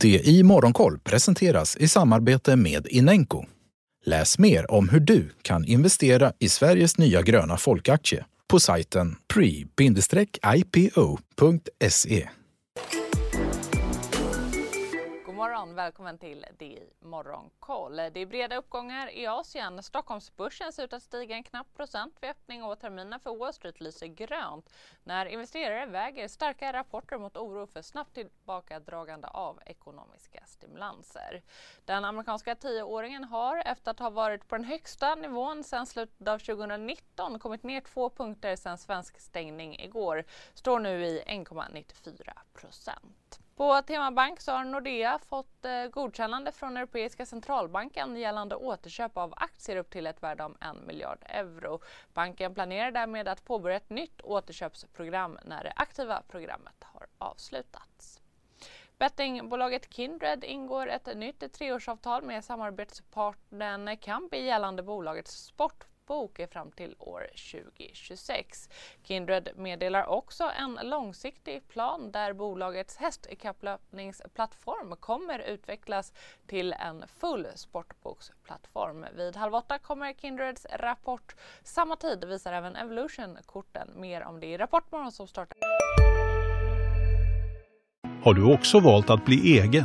Det i Morgonkoll presenteras i samarbete med Inenco. Läs mer om hur du kan investera i Sveriges nya gröna folkaktie på sajten pre-ipo.se morgon, välkommen till DI Morgonkoll. Det är breda uppgångar i Asien. Stockholmsbörsen ser ut att stiga en knapp procent vid öppning och terminen för Wall Street lyser grönt när investerare väger starka rapporter mot oro för snabbt tillbakadragande av ekonomiska stimulanser. Den amerikanska tioåringen har efter att ha varit på den högsta nivån sedan slutet av 2019 kommit ner två punkter sedan svensk stängning igår, står nu i 1,94 procent. På Temabank så har Nordea fått eh, godkännande från Europeiska centralbanken gällande återköp av aktier upp till ett värde om en miljard euro. Banken planerar därmed att påbörja ett nytt återköpsprogram när det aktiva programmet har avslutats. Bettingbolaget Kindred ingår ett nytt treårsavtal med samarbetspartnern Kambi gällande bolagets sport bok fram till år 2026. Kindred meddelar också en långsiktig plan där bolagets hästkapplöpningsplattform kommer utvecklas till en full sportboksplattform. Vid halv åtta kommer Kindreds rapport. Samma tid visar även Evolution-korten. Mer om det i Rapportmorgon som startar. Har du också valt att bli egen?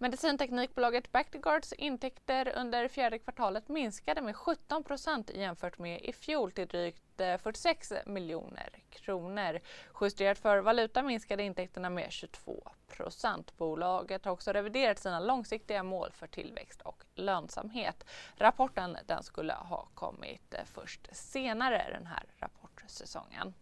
Medicinteknikbolaget Bactiguards intäkter under fjärde kvartalet minskade med 17 procent jämfört med i fjol till drygt eh, 46 miljoner kronor. Justerat för valuta minskade intäkterna med 22 procent. Bolaget har också reviderat sina långsiktiga mål för tillväxt och lönsamhet. Rapporten den skulle ha kommit eh, först senare den här säsongen.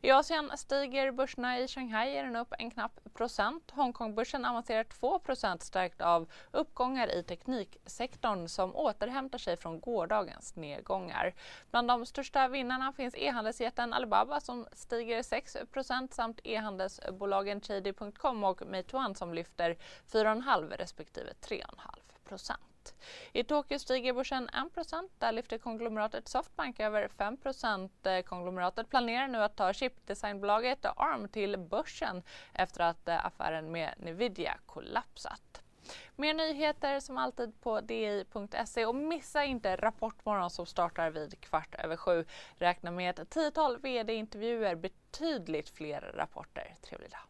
I Asien stiger börserna i Shanghai är den upp en knapp procent. Hongkongbörsen avancerar 2 procent stärkt av uppgångar i tekniksektorn som återhämtar sig från gårdagens nedgångar. Bland de största vinnarna finns e-handelsjätten Alibaba som stiger 6% samt e-handelsbolagen Trady.com och Meituan som lyfter 4,5 respektive 3,5 i Tokyo stiger börsen 1% Där lyfter konglomeratet Softbank över 5% eh, Konglomeratet planerar nu att ta chipdesignbolaget ARM till börsen efter att eh, affären med Nvidia kollapsat. Mer nyheter som alltid på di.se och missa inte Rapportmorgon som startar vid kvart över sju. Räkna med ett tiotal vd-intervjuer, betydligt fler rapporter. Trevlig dag!